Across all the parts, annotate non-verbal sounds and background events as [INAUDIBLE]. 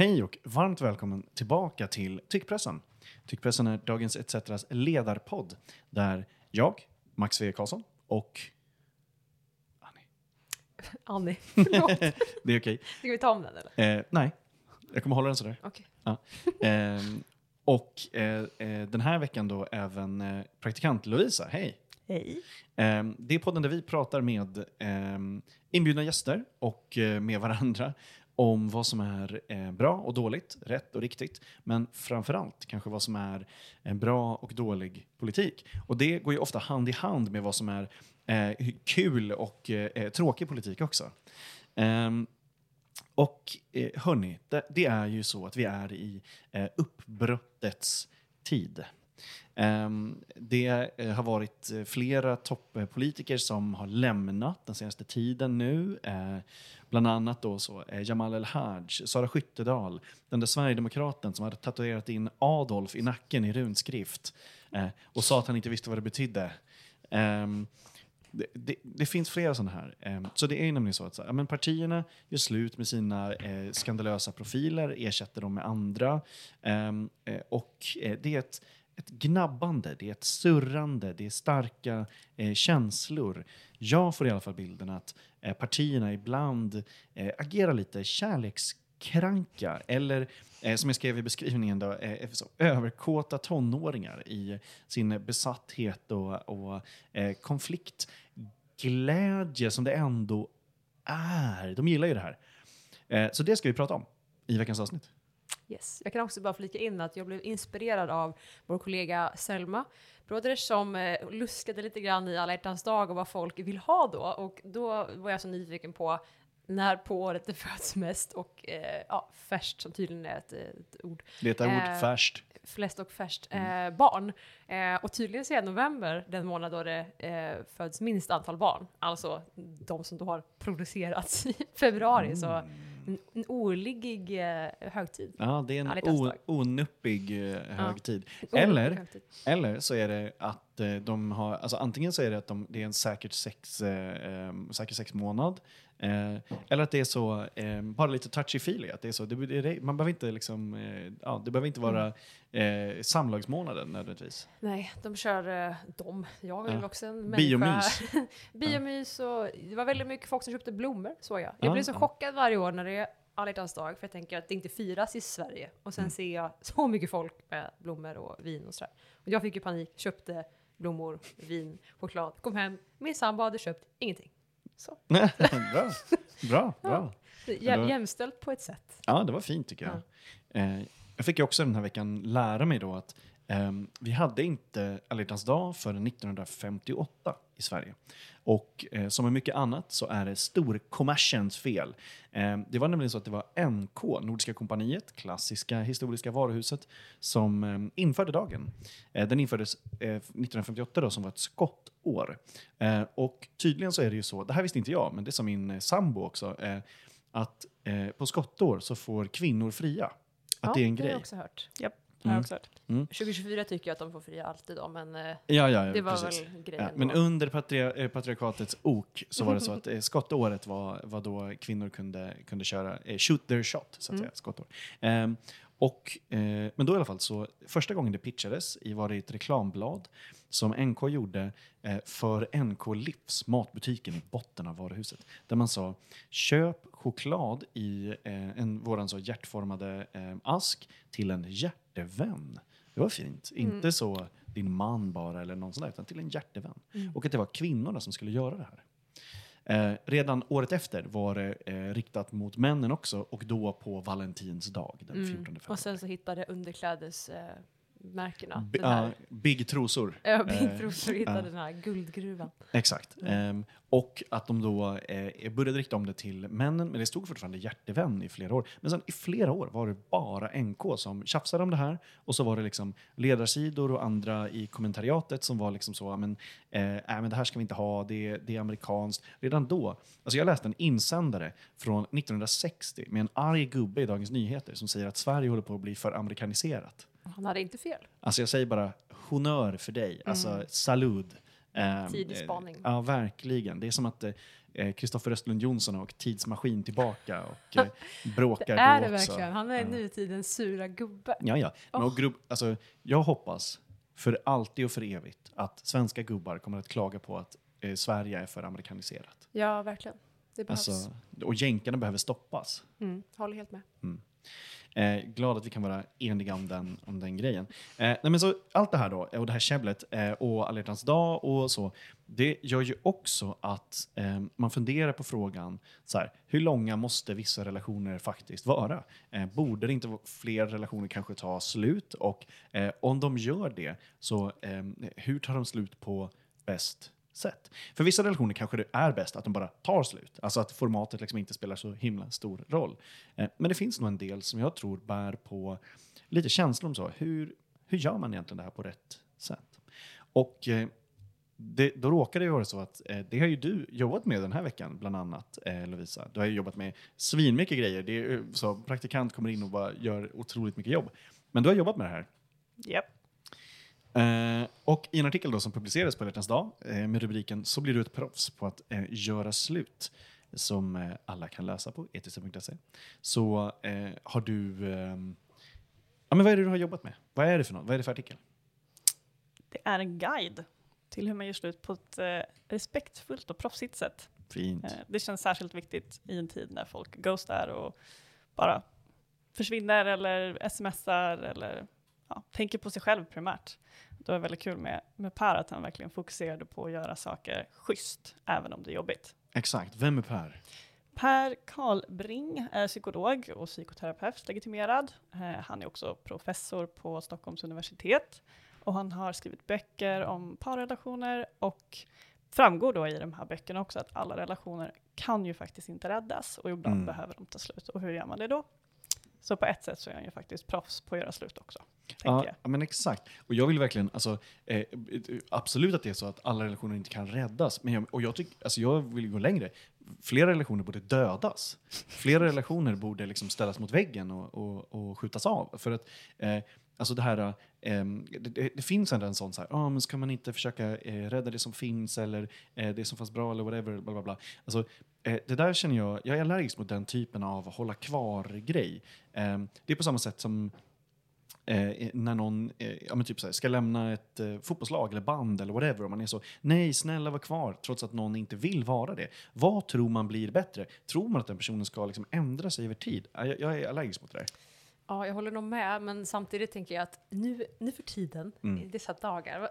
Hej och varmt välkommen tillbaka till Tyckpressen. Tyckpressen är Dagens ETCs ledarpodd där jag, Max V. Karlsson och Annie. [LAUGHS] Annie, [LAUGHS] förlåt. Det är okej. Ska vi ta om den eller? Eh, nej, jag kommer hålla den sådär. Okej. Ja. Ehm, och eh, eh, den här veckan då även eh, praktikant Lovisa. Hej! Hej. Ehm, det är podden där vi pratar med ehm, inbjudna gäster och eh, med varandra om vad som är eh, bra och dåligt, rätt och riktigt, men framförallt kanske vad som är en bra och dålig politik. Och det går ju ofta hand i hand med vad som är eh, kul och eh, eh, tråkig politik också. Ehm, och eh, hörni, det, det är ju så att vi är i eh, uppbrottets tid. Ehm, det eh, har varit eh, flera toppolitiker som har lämnat den senaste tiden nu. Eh, bland annat då så Jamal El-Haj, Sara Skyttedal, den där sverigedemokraten som hade tatuerat in Adolf i nacken i runskrift och sa att han inte visste vad det betydde. Ehm, det, det, det finns flera sådana här. Ehm, så det är ju nämligen så att så, ja, men partierna gör slut med sina eh, skandalösa profiler, ersätter dem med andra. Eh, och det är ett, ett gnabbande, det är ett surrande, det är starka eh, känslor. Jag får i alla fall bilden att eh, partierna ibland eh, agerar lite kärlekskranka eller eh, som jag skrev i beskrivningen, då, eh, eh så, överkåta tonåringar i sin besatthet och, och eh, konfliktglädje som det ändå är. De gillar ju det här. Eh, så det ska vi prata om i veckans avsnitt. Yes. Jag kan också bara flika in att jag blev inspirerad av vår kollega Selma Broders som eh, luskade lite grann i alla hjärtans dag och vad folk vill ha då. Och då var jag så nyfiken på när på året det [LAUGHS] föds mest och eh, ja, färskt som tydligen är ett, ett ord. Det är ett Eh, ord färskt. flest och färskt eh, barn. Eh, och tydligen så är november den månad då det eh, föds minst antal barn. Alltså de som då har producerats i februari. Så en, olycklig eh, högtid. Ja, det är en o, onuppig eh, högtid. Olycklig Eller, högtid. eller så är det att eh, de har, alltså antingen så är det att de, det är en säkert sex, eh, säker sexmånad. Eh, eller att det är så, eh, bara lite touchy-feely. Att det är så, det, det, man behöver inte liksom, eh, ja, det behöver inte vara Mm. eh, samlagsmånaden nödvändigtvis. Nej, de kör eh, de. Jag är Ja. också en människa. Biomys. [LAUGHS] Biomys och det var väldigt mycket folk som köpte blommor såg jag. Jag Ja, blir så ja. chockad varje år när det är alla dag för jag tänker att det inte firas i Sverige. Och sen Mm. ser jag [LAUGHS] så mycket folk med blommor och vin och sådär. Och jag fick ju panik, köpte blommor, vin, choklad, kom hem, min sambo hade köpt ingenting. Så, [LAUGHS] bra, bra, bra. då- jämställt på ett sätt. Ja, det var fint tycker jag. Eh, jag fick ju också den här veckan lära mig då att ehm, vi hade inte alla dag förrän 1958 i Sverige. Och eh, som med mycket annat så är det storkommersens fel. Eh, det var nämligen så att det var NK, Nordiska kompaniet, klassiska historiska varuhuset, som eh, införde dagen. Eh, den infördes eh, 1958 då, som var ett skottår. Eh, och tydligen så är det ju så, det här visste inte jag, men det sa min eh, sambo också, eh, att eh, på skottår så får kvinnor fria. Att ja, det är en Det har grej. jag också hört. Det Mm. jag också hört. 2024 tycker jag att de får fria alltid då, men eh, Ja, ja, ja det var precis. väl grejen Ja, men då. under patria, eh, patriarkatets ok så var det så att eh, [LAUGHS] skottåret var, var då kvinnor kunde, kunde köra eh, shoot their shot, så att Mm. säga, skottår. Ehm, och, eh, men då i alla fall så, första gången det pitchades i, var det ett reklamblad som NK gjorde eh, för NK Livs, matbutiken i botten av varuhuset. Där man sa, köp choklad i eh, en, våran så hjärtformade eh, ask till en hjärtevän. Det var fint. Mm. Inte så din man bara eller någon sån där, utan till en hjärtevän. Mm. Och att det var kvinnorna som skulle göra det här. Eh, redan året efter var det eh, riktat mot männen också och då på Valentins dag den 14 Mm. februari. Och sen så hittade underklädesmärkena eh, märkena B- ja, big trosor. Ja, Eh, Big Brother hittade ja. den här guldgruvan. Exakt. Mm. Ehm, och att de då eh, började rikta om det till männen, men det stod fortfarande hjärtevän i flera år. Men sen i flera år var det bara NK som tjafsade om det här. Och så var det liksom ledarsidor och andra i kommentariatet som var liksom så, men, eh, men det här ska vi inte ha, det, det är amerikanskt. Redan då, alltså jag läste en insändare från 1960 med en arg gubbe i Dagens Nyheter som säger att Sverige håller på att bli för amerikaniserat. Han hade inte fel. Alltså jag säger bara honör för dig, alltså salud. Eh, Tidig eh, spaning. Ja, verkligen. Det är som att eh, Kristoffer Östlund Jonsson har åkt tidsmaskin tillbaka och eh, [LAUGHS] bråkar Det är då det också. verkligen. Han är Ja. nutidens sura gubbe. Ja, ja. Men, Åh. och grupp, alltså, jag hoppas för alltid och för evigt att svenska gubbar kommer att klaga på att eh, Sverige är för amerikaniserat. Ja, verkligen. Det behövs. Alltså, och jänkarna behöver stoppas. Mm, håller helt med. Eh, glad att vi kan vara eniga om den, om den grejen. Eh, nej men så, allt det här då, och det här käbblet eh, och alla hjärtans dag och så, det gör ju också att eh, man funderar på frågan, så här, hur långa måste vissa relationer faktiskt vara? Eh, borde det inte fler relationer kanske ta slut? Och eh, om de gör det, så eh, hur tar de slut på bäst sätt. För vissa relationer kanske det är bäst att de bara tar slut. Alltså att formatet liksom inte spelar så himla stor roll. Eh, men det finns nog en del som jag tror bär på lite känslor om så. Hur, hur gör man egentligen det här på rätt sätt? Och eh, det, då råkar det ju vara så att eh, det har ju du jobbat med den här veckan, bland annat eh, Lovisa. Du har ju jobbat med svinmycket grejer. Det är, så praktikant kommer in och bara gör otroligt mycket jobb. Men du har jobbat med det här. Japp. Eh, och i en artikel då som publicerades på Hjärtans dag eh, med rubriken Så blir du ett proffs på att eh, göra slut som eh, alla kan läsa på etisa.se så eh, har du ehm, Ja, men vad är det du har jobbat med? Vad är det för något? Vad är det för artikel? Det är en guide till hur man gör slut på ett respektfullt och proffsigt sätt. Fint. Det känns särskilt viktigt i en tid när folk ghostar och bara försvinner eller smsar eller ja, tänker på sig själv primärt. Det var väldigt kul med, med Per att han verkligen fokuserade på att göra saker schysst, även om det är jobbigt. Exakt. Vem är Per? Per Karlbring är psykolog och psykoterapeut legitimerad. Eh, han är också professor på Stockholms universitet och han har skrivit böcker om parrelationer och framgår då i de här böckerna också att alla relationer kan ju faktiskt inte räddas och ibland Mm. behöver de ta slut. Och hur gör man det då? Så på ett sätt så är han ju faktiskt proffs på att göra slut också. Ja, jag. ja, men exakt. Och jag vill verkligen, alltså, eh, absolut att det är så att alla relationer inte kan räddas. Men jag, och jag, tyck, alltså jag vill gå längre. Flera relationer borde dödas. Flera relationer borde liksom ställas mot väggen och, och, och skjutas av. För att eh, alltså det här, eh, det, det, finns ändå en sån så här, ah, men ska man inte försöka eh, rädda det som finns eller eh, det som fanns bra eller whatever, bla bla bla. Alltså, Eh, det där känner jag, jag är allergisk mot den typen av hålla kvar-grej. Ehm, det är på samma sätt som eh, när någon eh, ja, men typ så här, ska lämna ett eh, fotbollslag eller band eller whatever och man är så nej, snälla var kvar trots att någon inte vill vara det. Vad tror man blir bättre? Tror man att den personen ska liksom ändra sig över tid? Jag, jag är allergisk mot det där. Ja, jag håller nog med, men samtidigt tänker jag att nu, nu för tiden, Mm. i dessa dagar,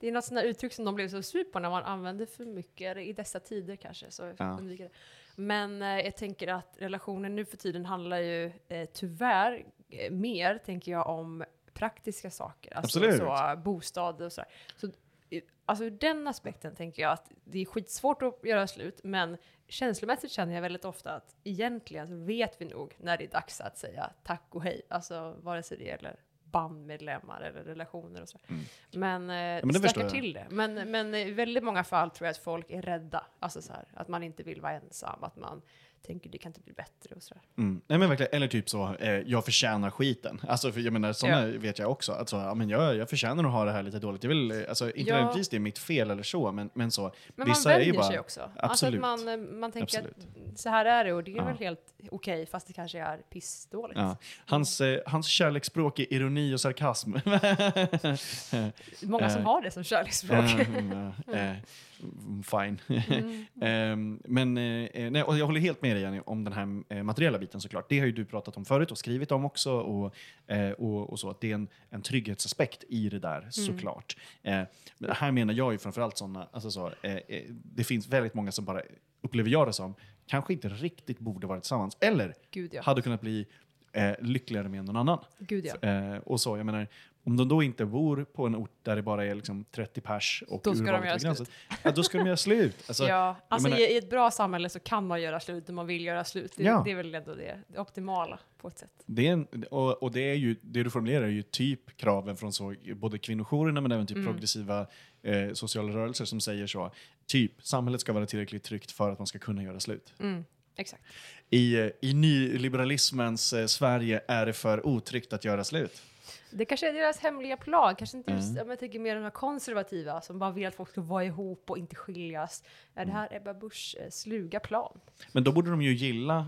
det är något sådana uttryck som de blev så sur på när man använder för mycket, i dessa tider kanske, så Ja. undviker det. Men eh, jag tänker att relationen nu för tiden handlar ju eh, tyvärr eh, mer, tänker jag, om praktiska saker. Alltså Absolut. så, bostad och sådär. Så, eh, alltså ur den aspekten tänker jag att det är skitsvårt att göra slut, men känslomässigt känner jag väldigt ofta att egentligen så vet vi nog när det är dags att säga tack och hej. Alltså vare sig det gäller bandmedlemmar eller relationer och så. Mm. Men, eh, men det stökar till det. Men, men i väldigt många fall tror jag att folk är rädda. Alltså så här, att man inte vill vara ensam, att man tänker det kan inte bli bättre och sådär. Mm. Nej, men verkligen, eller typ så, eh, jag förtjänar skiten. Alltså, för jag menar, sådana vet jag också. Alltså, ja, men jag, jag förtjänar att ha det här lite dåligt. Jag vill, eh, alltså, inte Ja. nödvändigtvis det är mitt fel eller så, men, men så. Men Vissa man vänjer bara- sig också. Absolut. Alltså att man, eh, man tänker Absolut. att så här är det och det är Ja. väl helt okej fast det kanske är pissdåligt. Ja. Hans, eh, hans kärleksspråk är ironi och sarkasm. [LAUGHS] Många som Eh, har det som kärleksspråk. [LAUGHS] Mm, mm, fine. Mm. [LAUGHS] Ehm, men eh, nej, och jag håller helt med dig Jenny, om den här eh, materiella biten såklart. Det har ju du pratat om förut och skrivit om också. Och, eh, och, och så, att det är en, en trygghetsaspekt i det där såklart. Eh, men här menar jag ju framförallt sådana, alltså så, det finns väldigt många som bara, upplever jag det som, kanske inte riktigt borde vara tillsammans. Eller Gud ja. hade kunnat bli eh, lyckligare med någon annan. Gud ja. Eh, och så, jag menar, om de då inte bor på en ort där det bara är liksom 30 pers och Då ska de göra begränsat, Ja, då ska de göra slut. [LAUGHS] Alltså, ja, alltså menar- i, i ett bra samhälle så kan man göra slut om man vill göra slut. Det, Ja. det är väl ändå det, det optimala på ett sätt. det är en, och, och det, är ju, det du formulerar är ju typ kraven från så, både kvinnojourerna men även typ Mm. progressiva eh, sociala rörelser som säger så. Typ, samhället ska vara tillräckligt tryggt för att man ska kunna göra slut. Mm, exakt. I, eh, i nyliberalismens eh, Sverige är det för otryggt att göra slut. Det kanske är deras hemliga plan, kanske inte just, Mm. jag tänker mer de här konservativa som bara vill att folk ska vara ihop och inte skiljas. Är Mm. det här Ebba Buschs eh, sluga plan? Men då borde de ju gilla,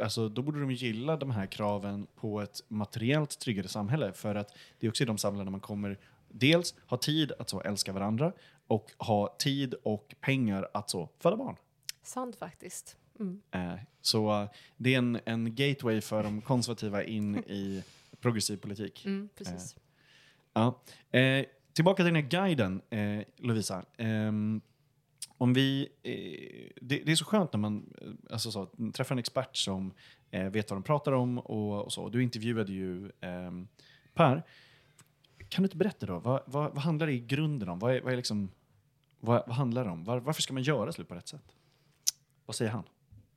alltså, då borde de gilla de här kraven på ett materiellt tryggare samhälle. För att det är också i de samhällena man kommer dels ha tid att så älska varandra och ha tid och pengar att så föda barn. Sant faktiskt. Mm. Eh, så eh, det är en, en gateway för de konservativa in i progressiv politik. Mm, precis. Ja. Eh, tillbaka till den här guiden, eh, Lovisa. Ehm, om vi, eh, det, det är så skönt när man eh, alltså så, träffar en expert som eh, vet vad de pratar om och, och så. Du intervjuade ju ehm, Per. Kan du inte berätta då, vad, vad, vad handlar det i grunden om? Vad, är, vad, är liksom, vad, vad handlar det om? Var, varför ska man göra slut på rätt sätt? Vad säger han?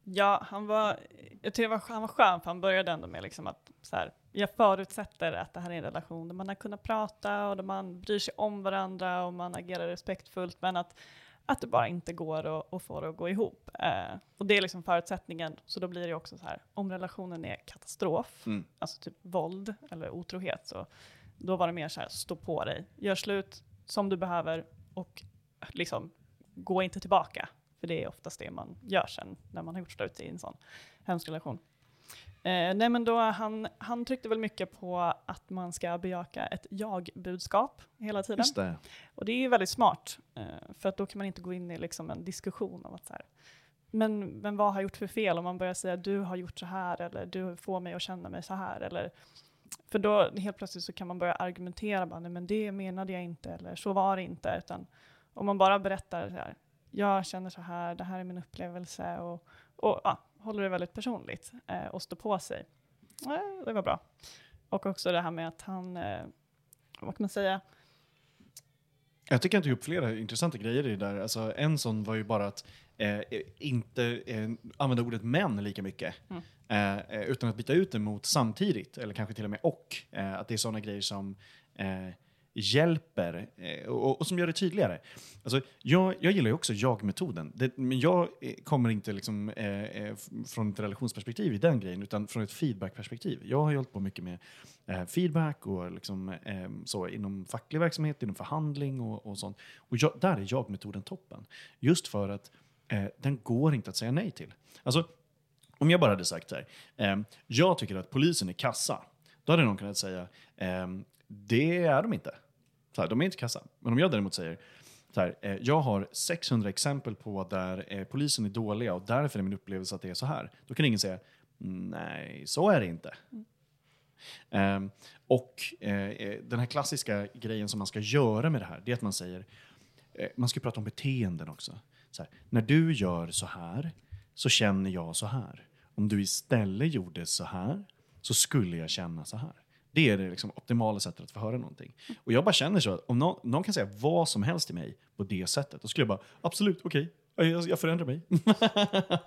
Ja, han var, jag tycker var, han var skön för han började ändå med liksom att så här, jag förutsätter att det här är en relation där man har kunnat prata och där man bryr sig om varandra och man agerar respektfullt men att, att det bara inte går att, att få det att gå ihop. Eh, och det är liksom förutsättningen, så då blir det också så här, om relationen är katastrof, Mm. alltså typ våld eller otrohet, så då var det mer så här, stå på dig, gör slut som du behöver och liksom gå inte tillbaka. För det är oftast det man gör sen när man har gjort slut i en sån hemsk relation. Eh, nej men då han, han tryckte väl mycket på att man ska bejaka ett jag-budskap hela tiden. Det. Och det är ju väldigt smart, eh, för att då kan man inte gå in i liksom en diskussion om att så här, men, men vad har jag gjort för fel? Om man börjar säga du har gjort så här eller du får mig att känna mig så här. Eller, för då helt plötsligt så kan man börja argumentera, bara, nej men det menade jag inte eller så var det inte. Utan om man bara berättar så här, jag känner så här, det här är min upplevelse och, och ja, håller det väldigt personligt eh, och står på sig. Eh, det var bra. Och också det här med att han, eh, vad kan man säga, Jag tycker att du upp flera intressanta grejer i det där. Alltså, en sån var ju bara att eh, inte eh, använda ordet män lika mycket. Mm. Eh, eh, utan att byta ut det mot samtidigt, eller kanske till och med och. Att det är sådana grejer som hjälper eh, och, och som gör det tydligare. Alltså, jag, jag gillar ju också jag-metoden, men jag eh, kommer inte liksom, eh, eh från ett relationsperspektiv i den grejen, utan från ett feedbackperspektiv. Jag har ju hållit på mycket med eh, feedback och liksom, eh, så, inom facklig verksamhet, inom förhandling och, och sånt. Och jag, där är jag-metoden toppen. Just för att eh, den går inte att säga nej till. Alltså, om jag bara hade sagt så här, ehm, jag tycker att polisen är kassa, då hade någon kunnat säga, ehm, det är de inte. Så här, de är inte kassa. Men om jag däremot säger, så här, eh, jag har 600 exempel på där eh, polisen är dåliga och därför är min upplevelse att det är så här. Då kan ingen säga, mm, nej, så är det inte. Ehm, och eh, eh, den här klassiska grejen som man ska göra med det här, det är att man säger, eh, man ska prata om beteenden också. Så här, när du gör så här, så känner jag så här. Om du istället gjorde så här, så skulle jag känna så här. Det är det liksom optimala sättet att få höra någonting. Och jag bara känner så att om någon, någon kan säga vad som helst till mig på det sättet, då skulle jag bara, absolut, okej, jag, jag förändrar mig. [LAUGHS]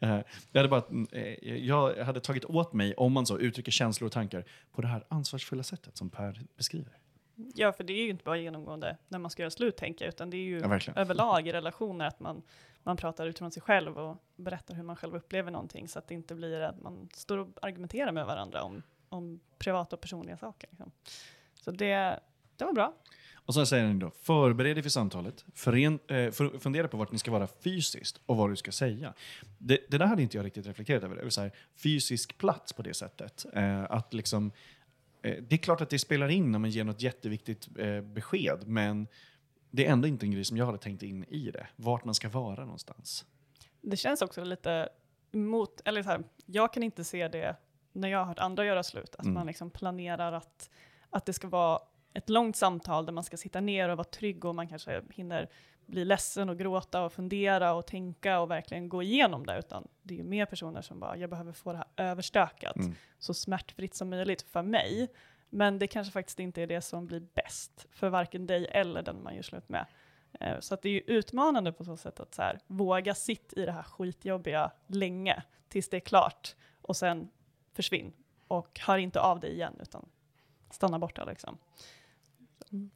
Eh, jag, hade bara, eh, jag hade tagit åt mig, om man så uttrycker känslor och tankar, på det här ansvarsfulla sättet som Per beskriver. Ja, för det är ju inte bara genomgående när man ska göra slut, tänker jag, utan det är ju Ja, överlag i relationer att man, man pratar utifrån sig själv och berättar hur man själv upplever någonting, så att det inte blir att man står och argumenterar med varandra om, om privata och personliga saker. Liksom. Så det, det var bra. Och så säger han då, förbered dig för samtalet, fören, eh, för, fundera på vart ni ska vara fysiskt och vad du ska säga. Det, det där hade inte jag riktigt reflekterat över, det vill säga fysisk plats på det sättet. Eh, att liksom, eh, det är klart att det spelar in när man ger något jätteviktigt eh, besked, men det är ändå inte en grej som jag hade tänkt in i det, vart man ska vara någonstans. Det känns också lite mot, eller så här, jag kan inte se det när jag har hört andra göra slut, att Mm. man liksom planerar att, att det ska vara ett långt samtal där man ska sitta ner och vara trygg och man kanske hinner bli ledsen och gråta och fundera och tänka och verkligen gå igenom det, utan det är ju mer personer som bara, jag behöver få det här överstökat Mm. så smärtfritt som möjligt för mig. Men det kanske faktiskt inte är det som blir bäst för varken dig eller den man gör slut med. Eh, Så att det är ju utmanande på så sätt att så här, våga sitt i det här skitjobbiga länge tills det är klart och sen försvinn och hör inte av dig igen utan stanna borta liksom.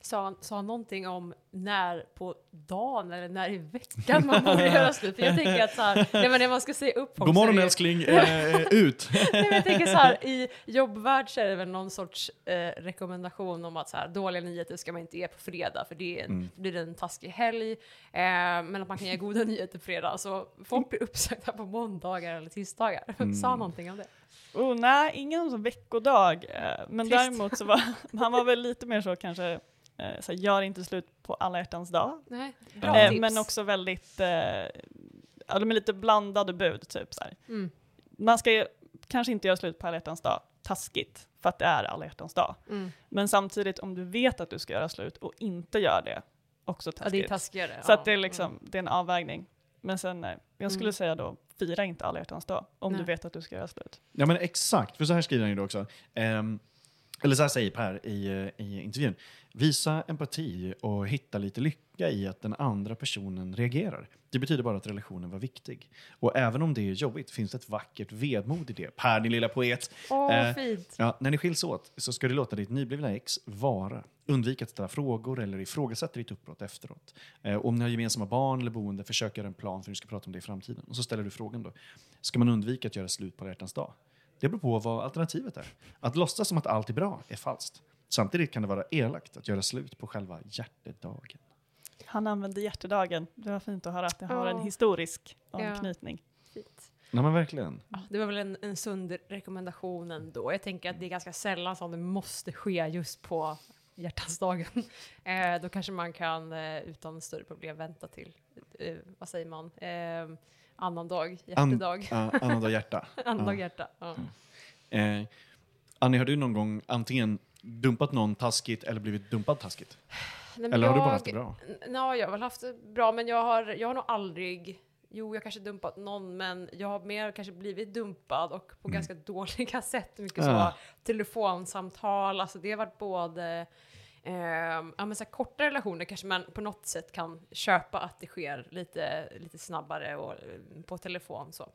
Sa, han- sa han någonting om när på dagen eller när i veckan man borde göra slut. För jag tänker att så här, [LAUGHS] nej, men när man ska säga upp folk God morgon det- älskling, [LAUGHS] eh, ut! [LAUGHS] Nej, jag tänker så här, i jobbvärld så är det väl någon sorts eh, rekommendation om att så här, dåliga nyheter ska man inte ge på fredag för det är en, Mm. blir det en taskig helg. Eh, men att man kan ge goda nyheter på fredag. Så folk blir uppsagda på måndagar eller tisdagar. Mm. Sa någonting om det? Oh, nej, ingen som veckodag. eh, Men Trist. däremot så var han var väl lite mer så kanske, eh, så här, gör inte slut på alla hjärtans dag. Nej, bra Eh, tips. Men också väldigt, eh, ja de är lite blandade bud typ så här. Mm. Man ska ju kanske inte göra slut på alla hjärtans dag, taskigt, för att det är alla hjärtans dag. Mm. Men samtidigt om du vet att du ska göra slut och inte gör det, också Ja, det är taskigt. taskigare. så ja. att det är liksom, det är en avvägning. Men sen, nej, jag skulle Mm. säga då, fira inte alla hjärtans dag, om du Nej. vet att du ska göra slut. Ja men exakt, för så här skriver han ju då också. Ehm, eller så här säger Per i, eh, i intervjun. Visa empati och hitta lite lycka i att den andra personen reagerar. Det betyder bara att relationen var viktig. Och även om det är jobbigt finns det ett vackert vedmod i det. Per, din lilla poet. Åh, Eh, fint. Ja, när ni skiljs åt så ska du låta ditt nyblivna ex vara. Undvik att ställa frågor eller ifrågasätta ditt uppbrott efteråt. Eh, om ni har gemensamma barn eller boende, försök göra en plan för hur ni ska prata om det i framtiden. Och så ställer du frågan då. Ska man undvika att göra slut på alla dag? Det beror på vad alternativet är. Att låtsas som att allt är bra är falskt. Samtidigt kan det vara elakt att göra slut på själva hjärtedagen. Han använde hjärtedagen, det var fint att höra att det har en Ja. historisk Ja. anknytning. fint. Nej men verkligen. Ja, det var väl en, en sund rekommendation ändå. Jag tänker att det är ganska sällan som det måste ske just på hjärtansdagen. [LAUGHS] Eh, då kanske man kan eh, utan större problem vänta till, eh, vad säger man, eh, annan dag, hjärtedag. [LAUGHS] Ja, annandag hjärta. [LAUGHS] Annan ja. hjärta. Ja. Eh, Annie, har du någon gång antingen dumpat någon taskigt eller blivit dumpad taskigt? [SIGHS] Nej, men Eller har du bara jag- haft det bra? Ja, jag har väl haft det bra, men jag har, jag har nog aldrig Jo, jag kanske dumpat någon, men jag har mer kanske blivit dumpad och på Mm. ganska dåliga [LAUGHS] sätt. Mycket Ja. så telefonsamtal, alltså det har varit både ehm, ja, men så korta relationer kanske man på något sätt kan köpa att det sker lite, lite snabbare och eh, på telefon så.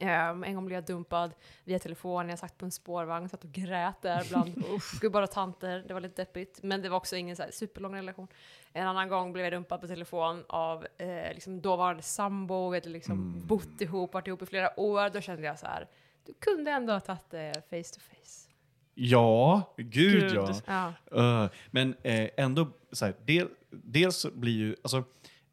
Ehm, en gång blev jag dumpad via telefon, jag satt på en spårvagn, satt och grät där bland [LAUGHS] gubbar och tanter. Det var lite deppigt, men det var också ingen så superlång relation. En annan gång blev jag dumpad på telefon av eh, liksom dåvarande sambo, vi hade liksom Mm. bott ihop, varit ihop i flera år. Då kände jag så här, du kunde ändå ha tagit det face to face. Ja, gud, Gud. ja. Ja. Uh, men eh, ändå, så här, del, dels blir ju, alltså,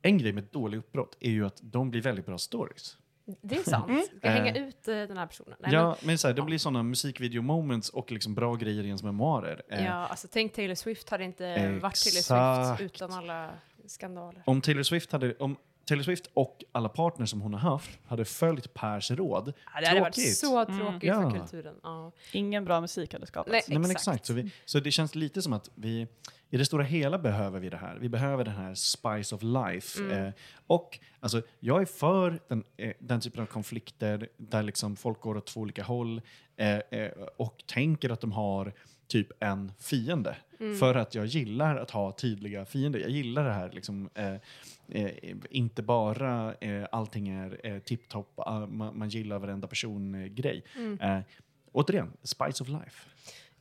en grej med dålig uppbrott är ju att de blir väldigt bra stories. Det är sant. Mm. Ska jag hänga Eh. ut eh, den här personen? Nej, ja, men, så här, det ja. blir sådana musikvideo-moments och liksom bra grejer i ens memoarer. men, Eh, ja, alltså tänk Taylor Swift hade inte varit Taylor Exakt. Swift utan alla skandaler. Om Taylor Swift hade, om Taylor Swift och alla partners som hon har haft hade följt Pers råd, Ja, det hade varit Tråkigt. så Mm. tråkigt Ja. för kulturen. Ja. Ingen bra musik hade skapats. Nej. Nej, men Exakt. exakt. Så, vi, så det känns lite som att vi, i det stora hela behöver vi det här. Vi behöver den här spice of life. Mm. Eh, och alltså, jag är för den, eh, den typen av konflikter där liksom folk går åt två olika håll eh, eh, och tänker att de har typ en fiende. Mm. För att jag gillar att ha tydliga fiender. Jag gillar det här liksom, eh, eh, inte bara eh, allting är eh, tipptopp, ah, man, man gillar varenda person-grej. Mm. Eh, återigen, spice of life.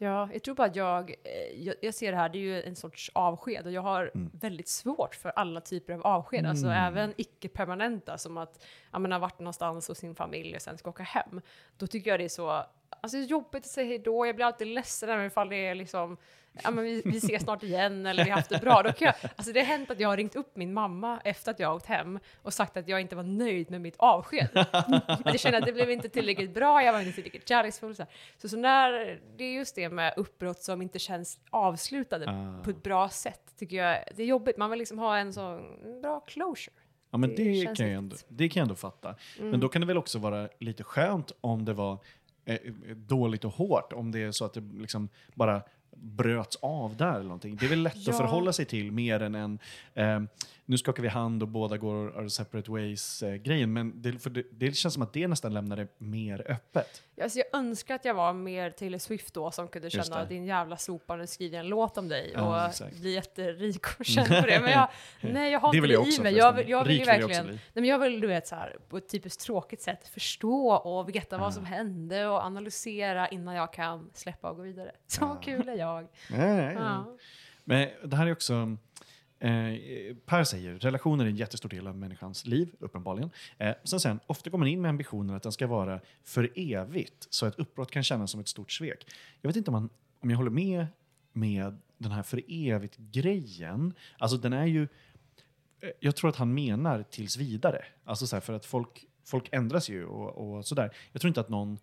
Ja, jag tror bara att jag, eh, jag, jag ser det här, det är ju en sorts avsked och jag har Mm. väldigt svårt för alla typer av avsked, alltså Mm. även icke-permanenta som att ja, men har varit någonstans hos sin familj och sen ska åka hem. Då tycker jag det är så, alltså jobbigt att säga hejdå, jag blir alltid ledsen även ifall det är liksom Ja, men vi, vi ses snart igen eller vi har haft det bra. Då kan jag, alltså det har hänt att jag har ringt upp min mamma efter att jag har åkt hem och sagt att jag inte var nöjd med mitt avsked. Men jag kände att det blev inte tillräckligt bra, jag var inte tillräckligt kärleksfull. Så, här. så, så när, det är just det med uppbrott som inte känns avslutade Ah. på ett bra sätt, tycker jag. Det är jobbigt, man vill liksom ha en så bra closure. Ja, men Det det, kan jag ändå, det kan jag ändå fatta. Mm. Men då kan det väl också vara lite skönt om det var eh, dåligt och hårt, om det är så att det liksom bara bröts av där eller någonting. Det är väl lätt Ja. att förhålla sig till mer än en eh, nu skakar vi hand och båda går our separate ways-grejen. Men det, det, det känns som att det nästan lämnar det mer öppet. Alltså jag önskar att jag var mer Taylor Swift då som kunde Just känna det. din jävla sopa, nu skriver jag en låt om dig Ja, och exakt. bli jätterik och känna på det. Men jag, [LAUGHS] nej, jag har inte vill det jag i också mig. Jag vill, jag vill ju vill verkligen, också nej, men jag vill du vet så här, på ett typiskt tråkigt sätt förstå och veta Ja. vad som hände och analysera innan jag kan släppa och gå vidare. Så Ja. kul är jag. Nej, nej, nej. Men det här är också eh, Per säger, relationer är en jättestor del av människans liv, uppenbarligen. Eh, sen säger han, ofta går man in med ambitionen att den ska vara för evigt, så ett uppbrott kan kännas som ett stort svek. Jag vet inte om, man, om jag håller med med den här för evigt-grejen. Alltså den är ju, eh, jag tror att han menar tills vidare. Alltså så här, för att folk, folk ändras ju och, och sådär. Jag tror inte att någon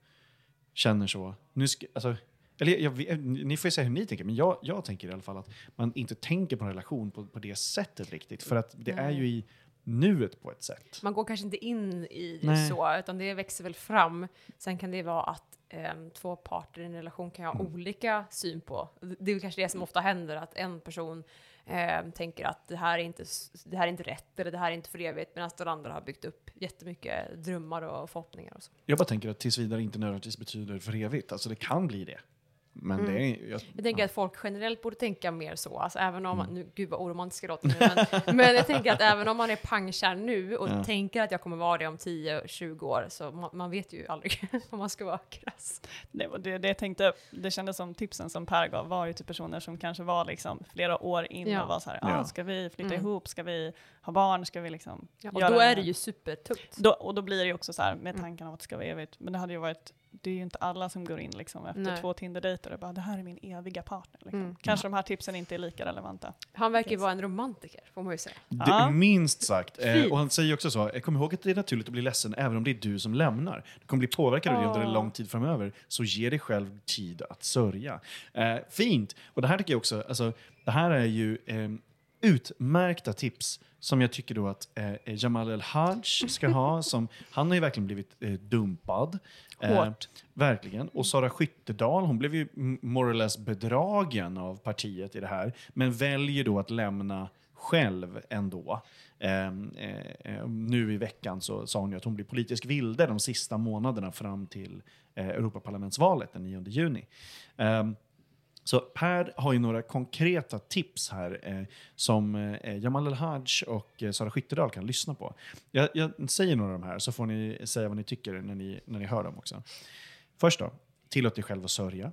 känner så. Nu ska, alltså, eller jag, jag, ni får ju säga hur ni tänker, men jag, jag tänker i alla fall att man inte tänker på en relation på, på det sättet riktigt. För att det är ju i nuet på ett sätt. Man går kanske inte in i det Nej. så, utan det växer väl fram. Sen kan det vara att ehm, två parter i en relation kan ha Mm. olika syn på. Det är kanske det som ofta händer, att en person ehm, tänker att det här, är inte, det här är inte rätt eller det här är inte för evigt, medan den andra har byggt upp jättemycket drömmar och förhoppningar och så. Jag bara tänker att tills vidare inte nödvändigtvis betyder för evigt. Alltså det kan bli det. Men Mm. det är... Jag, Jag tänker ja. att folk generellt borde tänka mer så, alltså även om, Mm. nu, gud vad oromantisk jag låter nu, men, [LAUGHS] men jag tänker att även om man är pangkär nu och Ja. tänker att jag kommer vara det om 10-20 år, så man, man vet ju aldrig [LAUGHS] om man ska vara krass. Det, det, det jag tänkte, det kändes som tipsen som Per gav var ju till personer som kanske var liksom flera år in Ja. och var så här, Ja. ah, ska vi flytta Mm. ihop, ska vi ha barn, ska vi liksom Ja, och då är det ju supertungt. Då, och då blir det ju också så här med Mm. tanken av att det ska vara evigt, men det hade ju varit, det är ju inte alla som går in liksom efter Nej. två Tinder-dejter och bara det här är min eviga partner. Liksom. Mm. Kanske de här tipsen inte är lika relevanta. Han verkar ju vara en romantiker, får man ju säga. Det, Ja. Minst sagt. Eh, och han säger också så, kom ihåg att det är naturligt att bli ledsen även om det är du som lämnar. Du kommer bli påverkad av det under en lång tid framöver, så ge dig själv tid att sörja. Eh, fint! Och det här tycker jag också, alltså, det här är ju eh, utmärkta tips som jag tycker då att eh, Jamal El-Haj ska ha. Som, han har ju verkligen blivit eh, dumpad. Eh, Hårt. verkligen. Och Sara Skyttedal, hon blev ju more or less bedragen av partiet i det här. Men väljer då att lämna själv ändå. Ehm, eh, eh, nu i veckan så sa hon ju att hon blir politisk vilde de sista månaderna fram till eh, Europaparlamentsvalet den 9 juni. Ehm, så Per har ju några konkreta tips här eh, som eh, Jamal El-Haj och eh, Sara Skyttedal kan lyssna på. Jag, jag säger några av de här så får ni säga vad ni tycker när ni, när ni hör dem också. Först då, tillåt dig själv att sörja.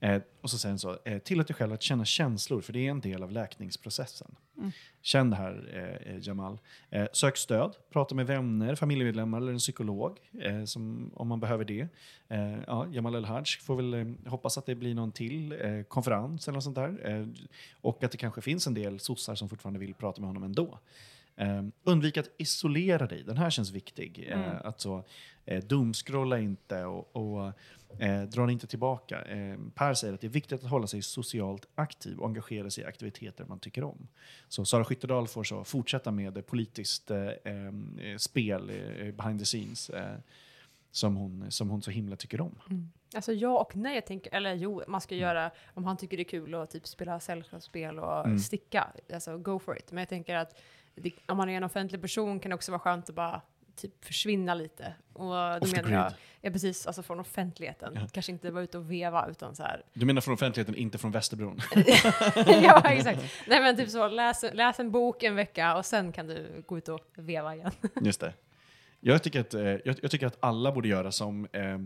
Eh, och så sen så, eh, tillåt dig själv att känna känslor, för det är en del av läkningsprocessen. Mm. Känn det här, eh, eh, Jamal. Eh, sök stöd, prata med vänner, familjemedlemmar eller en psykolog eh, som, om man behöver det. Eh, ja, Jamal El-Haj får väl hoppas att det blir någon till konferens eller något sånt där. Och att det kanske finns en del sossar som fortfarande vill prata med honom ändå. Eh, undvik att isolera dig. Den här känns viktig. Mm. att så, eh, dumskrolla inte och, och eh, dra dig inte tillbaka. Eh, per säger att det är viktigt att hålla sig socialt aktiv och engagera sig i aktiviteter man tycker om. Så Sara Skyttedal får så fortsätta med politiskt eh, eh, spel eh, behind the scenes eh, som, hon, som hon så himla tycker om. Alltså ja och nej, jag tänker, eller jo, man ska göra, om han tycker det är kul att typ spela sällskapsspel och Mm. sticka, alltså go for it. Men jag tänker att det, om man är en offentlig person kan det också vara skönt att bara typ försvinna lite. Och då Off menar jag, ja precis, alltså från offentligheten. Ja. Kanske inte vara ute och veva utan så här. Du menar från offentligheten, inte från Västerbron? [LAUGHS] ja, exakt. Nej men typ så, läs, läs en bok en vecka och sen kan du gå ut och veva igen. Just det. Jag tycker att, eh, jag, jag tycker att alla borde göra som eh,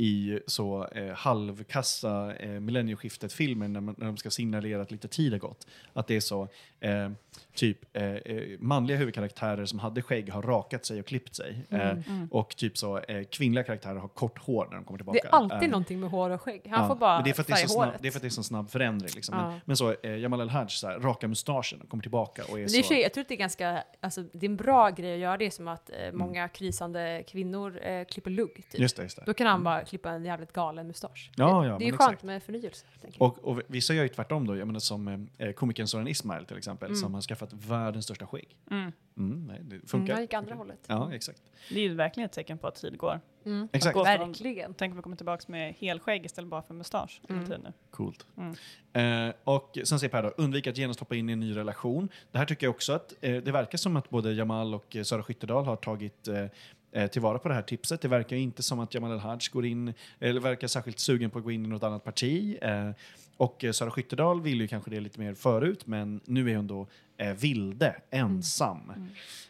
i så eh, halvkassa eh, millennieskiftet-filmer när, när de ska signalera att lite tid har gått. Att det är så, eh, typ eh, eh, manliga huvudkaraktärer som hade skägg har rakat sig och klippt sig. Eh, Mm. Och typ så kvinnliga karaktärer har kort hår när de kommer tillbaka. Det är alltid Eh, någonting med hår och skägg. Han ja, får bara det är för att det är så snabb, det är för att det är så snabb förändring. Liksom. Ja. Men, men så, Jamal El-Haj, raka mustaschen, kommer tillbaka och är Men det är så... och jag tror att det är ganska, alltså det är en bra grej att göra det som att Mm. många krisande kvinnor klipper lugg. Typ. Just det, just det. Då kan han bara klippa en jävligt galen mustasch. Ja, det, ja, det är ju men skönt exakt. med förnyelse. Och, och vissa gör ju tvärtom då, jag menar som eh, komikern Soran Ismail till exempel, Mm. som har skaffat världens största skägg. Mm. Mm, nej, det Mm, funkar. han gick andra hållet. Ja, exakt. Det är ju verkligen ett tecken på att tid går. Mm. Exakt. Gå från- Verkligen. Tänk om vi kommer tillbaka med helskägg istället bara för mustasch. Mm. Mm. nu. Coolt. Mm. Eh, och sen säger Per då, undvik att genast hoppa in i en ny relation. Det här tycker jag också att eh, det verkar som att både Jamal och eh, Sara Skyttedal har tagit eh, eh, tillvara på det här tipset. Det verkar inte som att Jamal El-Haj går in, eller verkar särskilt sugen på att gå in i något annat parti. Eh, och eh, Sara Skyttedal ville ju kanske det lite mer förut, men nu är hon då eh, vilde, ensam. Mm.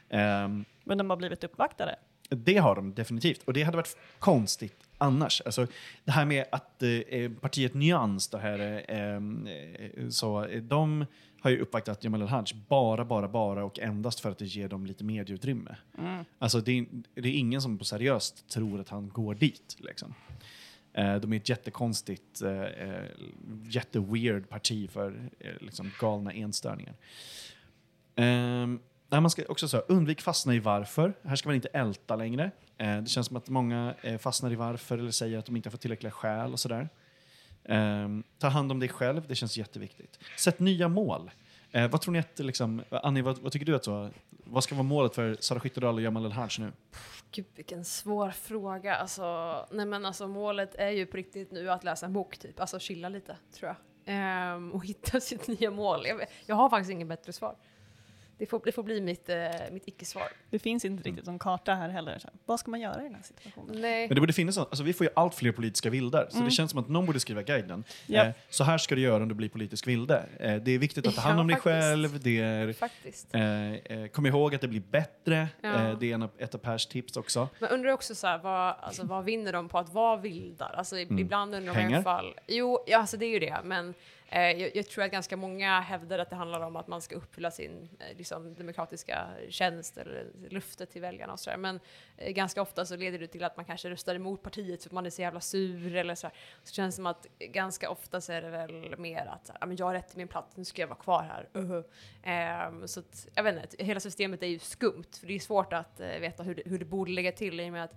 Ehm, Men de har blivit uppvaktade. Det har de definitivt. Och det hade varit konstigt annars. Alltså, det här med att eh, partiet Nyans, det här, eh, eh, så, eh, de har ju uppvaktat Jamal El-Haj bara, bara, bara och endast för att det ger dem lite medieutrymme. Mm. Alltså det är, det är ingen som på seriöst tror att han går dit. Liksom. Eh, de är ett jättekonstigt, eh, eh, jätteweird parti för eh, liksom galna enstörningar. Nej, man ska också säga, undvik fastna i varför. Här ska man inte älta längre. Eh, det känns som att många eh, fastnar i varför eller säger att de inte har fått tillräckliga skäl och sådär. Ehm, ta hand om dig själv, det känns jätteviktigt. Sätt nya mål. Eh, vad tror ni att, liksom, Annie, vad, vad tycker du att så, vad ska vara målet för Sara Skyttedal och Jamal El-Haj nu? Gud vilken svår fråga. Alltså, nej men alltså målet är ju på riktigt nu att läsa en bok typ, alltså chilla lite tror jag. Ehm, och hitta [LAUGHS] sitt nya mål. Jag, jag har faktiskt inget bättre svar. Det får, det får bli mitt, eh, mitt icke-svar. Det finns inte riktigt någon karta här heller. Så vad ska man göra i den här situationen? Nej. Men det borde finnas, alltså vi får ju allt fler politiska vildar, så Mm. det känns som att någon borde skriva guiden. Ja. Eh, så här ska du göra om du blir politisk vilde. Eh, det är viktigt att ta hand Ja, om dig faktiskt. själv, det är, Faktiskt. eh, eh, kom ihåg att det blir bättre, Ja. eh, det är en av, ett av Pers tips också. Men undrar också så här, vad, alltså, vad vinner de på att vara vildar? Alltså i- Mm. ibland undrar man i Pengar? alla fall. Jo, ja, alltså det är ju det, men eh, jag, jag tror att ganska många hävdar att det handlar om att man ska uppfylla sin eh, liksom, demokratiska tjänst eller löfte till väljarna och sådär. Men eh, ganska ofta så leder det till att man kanske röstar emot partiet för att man är så jävla sur eller så. Här. Så känns det som att ganska ofta så är det väl mer att "Ja, men jag har rätt till min plats, nu ska jag vara kvar här. Uh Ehm, så att, jag vet inte, hela systemet är ju skumt, för det är svårt att eh, veta hur det, hur det borde ligga till i och med att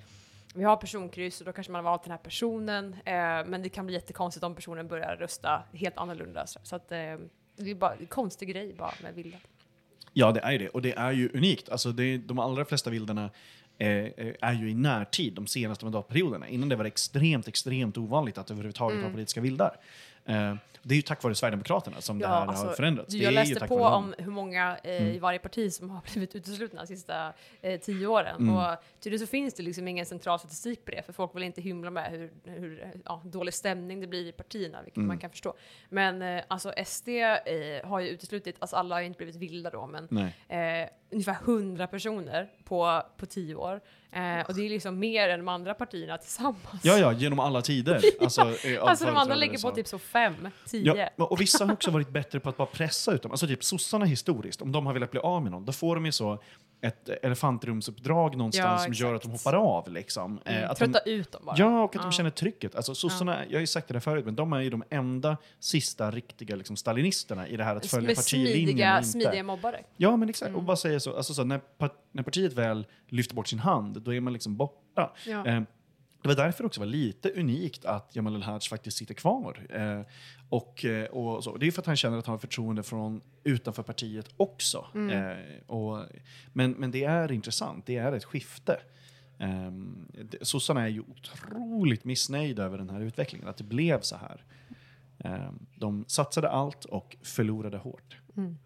vi har personkryss och då kanske man har valt den här personen, eh, men det kan bli jättekonstigt om personen börjar rösta helt annorlunda. Så, att eh, det är bara en konstig grej bara med vilda. Ja, det är det. Och det är ju unikt. Alltså det, de allra flesta vildarna eh, eh, är ju i närtid, de senaste mandatperioderna. Innan det var det extremt, extremt ovanligt att överhuvudtaget Mm. ha politiska vildar. Eh, det är ju tack vare Sverigedemokraterna som det Ja, här har alltså, förändrats. Du, det jag läste på om hur många eh, Mm. i varje parti som har [LAUGHS] blivit uteslutna de sista eh, tio åren. Mm. Och tydligen så finns det liksom ingen central statistik på det, för folk vill inte hymla med hur, hur ja, dålig stämning det blir i partierna, vilket Mm. man kan förstå. Men eh, alltså SD eh, har ju uteslutit, alltså alla har ju inte blivit vilda då, men eh, ungefär 100 personer på, på tio år. Eh, och det är liksom mer än de andra partierna tillsammans. Ja, ja, genom alla tider. [LAUGHS] Alltså, eh, av Alltså de andra ligger på så. typ så fem, tio. Ja, och vissa har också varit bättre på att bara pressa ut dem. Alltså typ sossarna historiskt, om de har velat bli av med någon, då får de ju så ett elefantrumsuppdrag någonstans Ja, som gör att de hoppar av. Liksom. Eh, Mm, att de, trötta ut dem bara. ja, och att Ja. de känner trycket. Alltså sossarna, jag har ju sagt det där förut, men de är ju de enda sista riktiga liksom, stalinisterna i det här att följa med partilinjen smidiga, inte. smidiga mobbare. Ja, men exakt. Mm. Och bara säga så, alltså så när, när partiet väl lyfter bort sin hand, då är man liksom borta. Ja. Eh, det var därför också var lite unikt att Jamal El-Haj faktiskt sitter kvar. Eh, och, eh, och så. Det är för att han känner att han har förtroende från utanför partiet också. Mm. Eh, och, men, men det är intressant, det är ett skifte. Um, sossarna är ju otroligt missnöjda över den här utvecklingen, att det blev så här. Ehm, de satsade allt och förlorade hårt. Mm.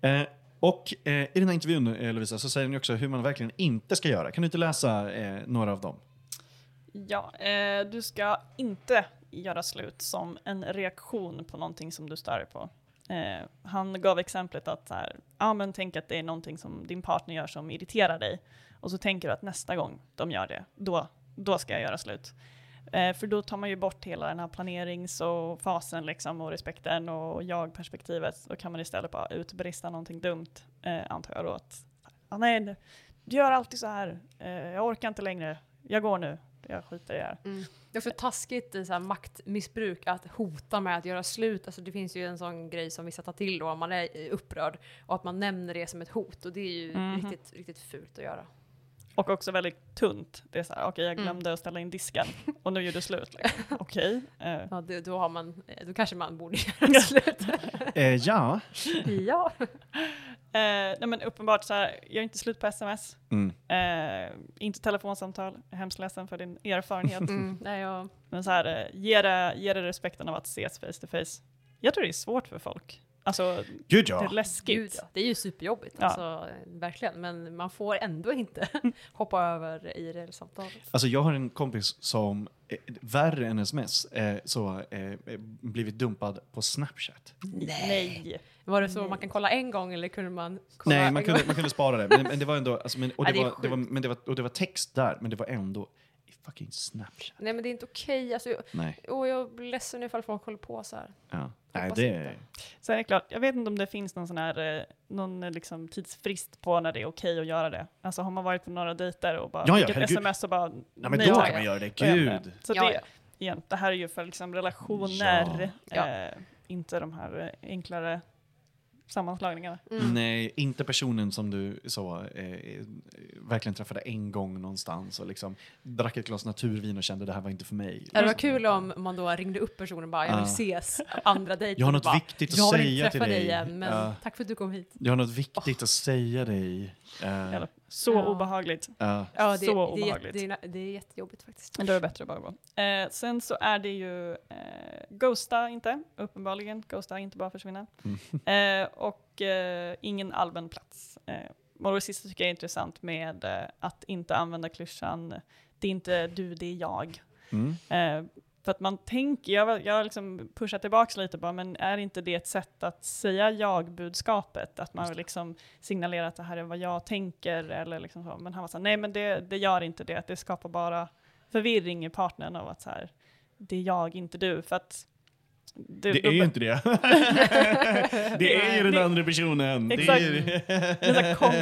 Eh, och eh, i den här intervjun, eh, Lovisa, så säger ni också hur man verkligen inte ska göra. Kan du inte läsa eh, några av dem? Ja, eh, du ska inte göra slut som en reaktion på någonting som du stör dig på. Eh, han gav exemplet att så här, ah, men tänk att det är någonting som din partner gör som irriterar dig. Och så tänker du att nästa gång de gör det, då, då ska jag göra slut. Eh, för då tar man ju bort hela den här planerings och fasen liksom och respekten och jag-perspektivet. Då kan man istället bara utbrista någonting dumt, eh, antar jag då. Att, ah, nej, du gör alltid så här, eh, jag orkar inte längre, jag går nu, jag skiter i det här. Mm. Det är också taskigt i så här maktmissbruk att hota med att göra slut. Alltså det finns ju en sån grej som vissa tar till då om man är upprörd och att man nämner det som ett hot och det är ju Mhm. riktigt, riktigt fult att göra. Och också väldigt tunt. Det är så här, okej jag Mm. glömde att ställa in disken och nu gör du slut. Liksom. [LAUGHS] Okej. eh, Ja, det, då, har man, eh, då kanske man borde [LAUGHS] göra slut. Eh, ja. ja. [LAUGHS] eh, nej men uppenbart så här, gör inte slut på sms. Mm. Eh, inte telefonsamtal. Jag är hemskt ledsen för din erfarenhet. [LAUGHS] Mm, nej, jag, Men så här, eh, ge det, ge det respekten av att ses face to face. Jag tror det är svårt för folk. Alltså, Gud det är ja. läskigt. gud, ja. Det är ju superjobbigt, Ja. alltså, verkligen. Men man får ändå inte [LAUGHS] hoppa över IRL-samtalet. Alltså jag har en kompis som, eh, värre än sms, eh, så, eh, blivit dumpad på Snapchat. Nej. Var det så Nej. man kan kolla en gång eller kunde man kolla Nej, man kunde, man kunde spara det. Men, men det var ändå, alltså, men, och, Ja, det var, det var, men det var, och det var text där, men det var ändå fucking Snapchat. Nej men det är inte okej. Alltså, Nej. och jag blir ledsen ifall folk håller på så här. Ja. Nej, det inte. Sen är det klart, jag vet inte om det finns någon sån här, eh, någon eh, liksom tidsfrist på när det är okej att göra det. Alltså har man varit på några dejter och bara Ja, ja, sms och bara Nej, men nej, då tack. kan man göra det. Gud. det. Så Ja, det, ja. igen, det här är ju för liksom relationer, Ja. eh, inte de här eh, enklare sammanslagningarna. Mm. Nej, inte personen som du så, eh, verkligen träffade en gång någonstans och liksom drack ett glas naturvin och kände det här var inte för mig. Det var kul om man då ringde upp personen och bara, jag vill Ja. ses andra dejten. Jag har något bara, viktigt att jag vill säga inte till träffa dig. dig igen, men Ja. tack för att du kom hit. Jag har något viktigt att säga dig. Eh, Jävlar. Så Ja. obehagligt. ja. Ja, det, Så det, är, obehagligt. det, är, det är jättejobbigt faktiskt. Men då är det bättre att bara gå. Eh, sen så är det ju eh, Ghosta inte, uppenbarligen. Ghosta, inte bara försvinna. [LAUGHS] Eh, och eh, ingen allmän plats. Eh, och det sista tycker jag är intressant med eh, att inte använda klyschan det är inte du, det är jag. Mm. För att man tänker, jag, har- jag liksom pushat tillbaka lite bara, men är inte det ett sätt att säga jag-budskapet? Att man liksom signalera att det här är vad jag tänker eller liksom så. Men han var så här, nej men det, det gör inte det, det skapar bara förvirring i partnern av att så här, det är jag, inte du. För att Det är ju inte det. [LAUGHS] det är ju den Det- andra personen. Det Exakt. är ju... Det är kon,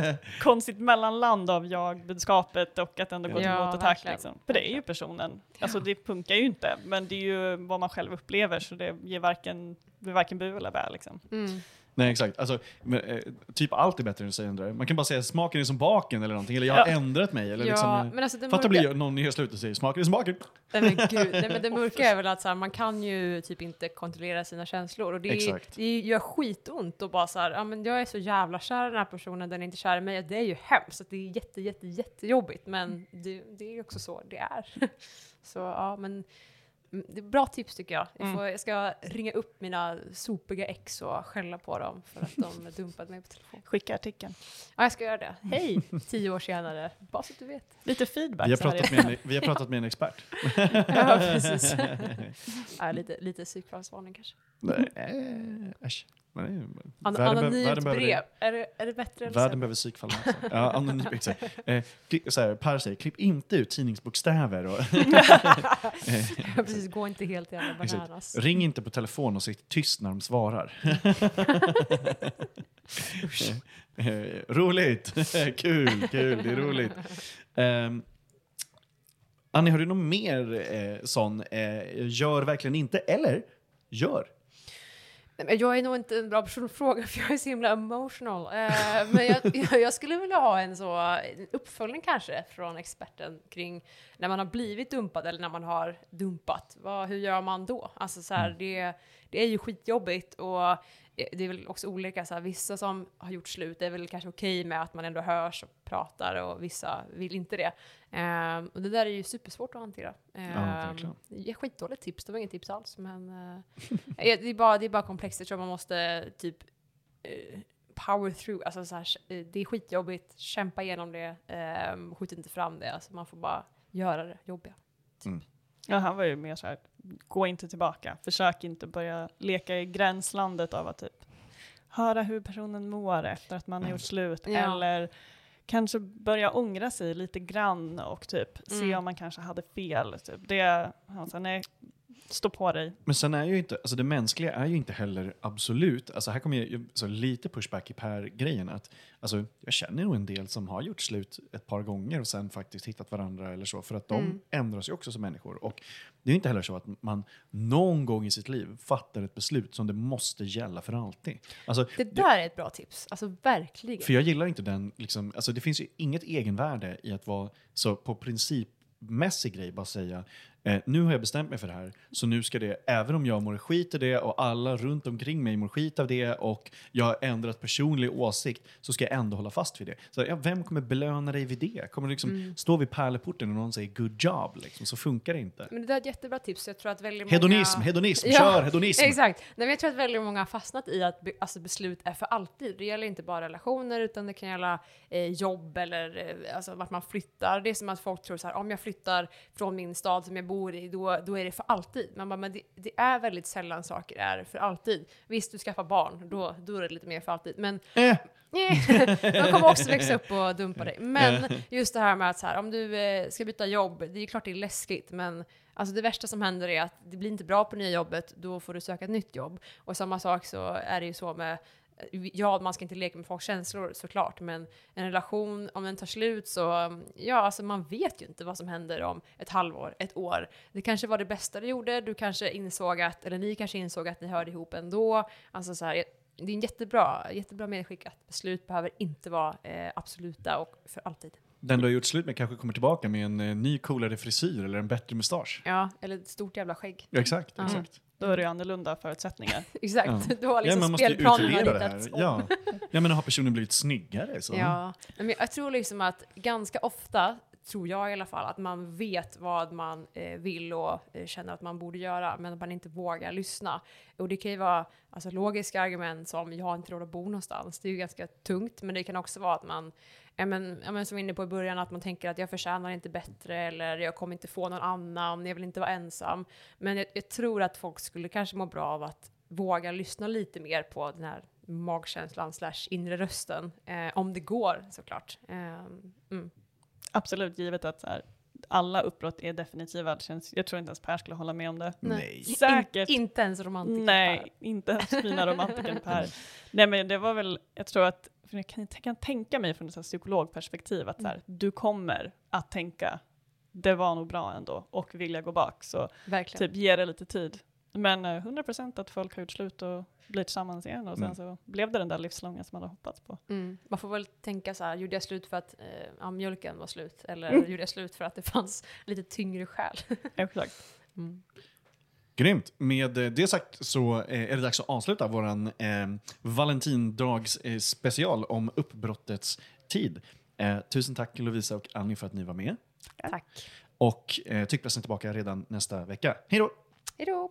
konstigt mellanland av jag-budskapet och att ändå gå till Ja, motattack. Liksom. För det är ju personen. Alltså det funkar ju inte, men det är ju vad man själv upplever så det ger varken, blir varken bu eller bä. Liksom. Mm. Nej, exakt. Alltså, men, eh, typ allt är bättre än att säga ändra. Man kan bara säga smaken är som baken eller någonting. Eller jag har Ja. ändrat mig. Eller Ja, liksom, men alltså det Fatta blir någon i slutet och säger smaken är som baken. nej, men gud, nej, men det [LAUGHS] mörka är väl att så här, man kan ju typ inte kontrollera sina känslor och det, är, Exakt. det gör skitont och bara så här, ja men jag är så jävla kär i den här personen, den är inte kär i mig, det är ju hemskt, det är jätte, jätte, jättejobbigt, men det, det är ju också så det är. [LAUGHS] så ja, men det är bra tips tycker jag. Jag, Mm. får, jag ska ringa upp mina sopiga ex och skälla på dem för att de [LAUGHS] dumpade mig på telefon. Skicka artikeln. Ja, jag ska göra det. Hej, [LAUGHS] tio år senare, bara så att du vet. Lite feedback. Vi har, pratat med en, vi har pratat med en expert. [LAUGHS] Ja, precis. ja, lite, lite psykfallsvarning kanske. Nej, äsch. Nej, An- anonymt världen behöver brev. det. Är det, är det bättre Världen behöver psykfall. Ja, anonymt, exakt. [LAUGHS] Eh, klipp, så här, per säger, klipp inte ut tidningsbokstäver. Och, [LAUGHS] precis, gå inte helt jävla bananas. ring inte på telefon och sitt tyst när de svarar. [LAUGHS] Eh, eh, roligt! kul, kul, det är roligt. Um, Annie, har du någon mer eh, sån, eh, gör verkligen inte, eller gör? Jag är nog inte en bra person att fråga [LAUGHS] för jag är så himla emotional. Eh, men [LAUGHS] jag, jag, skulle vilja ha en så en uppföljning kanske från experten kring när man har blivit dumpad eller när man har dumpat. Vad, hur gör man då? Alltså så här, det, det är ju skitjobbigt och eh, det är väl också olika. Så här, vissa som har gjort slut är väl kanske okej med att man ändå hörs pratar och vissa vill inte det. Eh, och det där är ju supersvårt att hantera. Eh, det är skitdåligt tips, det var inget tips alls. Men eh, det, är bara, det är bara komplext, jag tror man måste typ eh, power through, alltså så här, eh, det är skitjobbigt, kämpa igenom det, eh, skjut inte fram det, alltså man får bara göra det jobbiga. Ja, han var ju mer så här, gå inte tillbaka. Försök inte börja leka i gränslandet av att typ höra hur personen mår efter att man har gjort slut. Ja. Eller kanske börja ångra sig lite grann och typ se Mm. om man kanske hade fel. Typ. Det, han sa, nej, stå på dig. Men sen är ju inte, alltså det mänskliga är ju inte heller absolut, alltså här kommer ju så lite pushback i Per-grejen att alltså jag känner nog en del som har gjort slut ett par gånger och sen faktiskt hittat varandra eller så för att de Mm. ändras ju också som människor och det är ju inte heller så att man någon gång i sitt liv fattar ett beslut som det måste gälla för alltid. Alltså, Det där är ett bra tips, alltså verkligen. för jag gillar inte den, liksom, alltså det finns ju inget egenvärde i att vara så på principmässig grej bara säga eh, nu har jag bestämt mig för det här, så nu ska det, även om jag mår skit i det och alla runt omkring mig mår skit av det och jag har ändrat personlig åsikt, så ska jag ändå hålla fast vid det. Så, ja, vem kommer belöna dig vid det? Kommer du liksom Mm. stå vid pärleporten och någon säger good job? Liksom, så funkar det inte. Men det där är ett jättebra tips, jag tror att väldigt Hedonism, många... hedonism, Ja, kör hedonism! Exakt. Nej, men jag tror att väldigt många har fastnat i att be, alltså beslut är för alltid. Det gäller inte bara relationer utan det kan gälla eh, jobb eller eh, alltså vart man flyttar. Det är som att folk tror så här, om jag flyttar från min stad som jag bor bor i, då, då är det för alltid. Man bara, men det, det är väldigt sällan saker är för alltid. Visst, du skaffar barn, då, då är det lite mer för alltid. Men Eh, [LAUGHS] de kommer också växa upp och dumpa dig. Men just det här med att så här, om du eh, ska byta jobb, det är klart det är läskigt, men alltså det värsta som händer är att det blir inte bra på nya jobbet, då får du söka ett nytt jobb. Och samma sak så är det ju så med Ja, man ska inte leka med folks känslor såklart, men en relation, om den tar slut så, ja, alltså man vet ju inte vad som händer om ett halvår, ett år. Det kanske var det bästa du gjorde, du kanske insåg att, eller ni kanske insåg att ni hörde ihop ändå. Alltså så här, det är en jättebra, jättebra medskick att beslut behöver inte vara eh, absoluta och för alltid. Den du har gjort slut med kanske kommer tillbaka med en eh, ny coolare frisyr eller en bättre mustasch. Ja, eller ett stort jävla skägg. Ja, exakt, exakt. Då är det ju annorlunda förutsättningar. [LAUGHS] Exakt, Ja. [LAUGHS] du har Ja, liksom man måste det ritats här. om. Ja. [LAUGHS] ja, men har personen blivit snyggare? Så. Ja, men jag tror liksom att ganska ofta, tror jag i alla fall, att man vet vad man eh, vill och eh, känner att man borde göra, men att man inte vågar lyssna. Och det kan ju vara alltså, logiska argument som jag har inte råd att bo någonstans. Det är ju ganska tungt, men det kan också vara att man Ja men, ja men som vi var inne på i början, att man tänker att jag förtjänar inte bättre eller jag kommer inte få någon annan, jag vill inte vara ensam. Men jag, jag tror att folk skulle kanske må bra av att våga lyssna lite mer på den här magkänslan slash inre rösten. Eh, om det går såklart. Eh, mm. Absolut, givet att så här, alla uppbrott är definitiva. Det känns, jag tror inte ens Per skulle hålla med om det. Nej. Säkert. In, inte ens romantiker. Nej, inte ens mina romantiker Per. Nej men det var väl, jag tror att, för jag kan, jag kan tänka mig från ett psykologperspektiv att så här, du kommer att tänka det var nog bra ändå och vilja gå bak så Verkligen. typ ge det lite tid. Men eh, 100% att folk har gjort slut och blir tillsammans igen och sen Mm. så blev det den där livslånga som man hade hoppats på. Mm. Man får väl tänka så här, gjorde jag slut för att eh, ja, mjölken var slut? Eller Mm. gjorde jag slut för att det fanns lite tyngre skäl? [LAUGHS] Exakt. Mm. Grymt. Med eh, det sagt så eh, är det dags att avsluta vår eh, Valentindags eh, special om uppbrottets tid. Eh, tusen tack Lovisa och Annie för att ni var med. Tack. Och eh, Tyckpressen är tillbaka redan nästa vecka. Hej då! Hej då!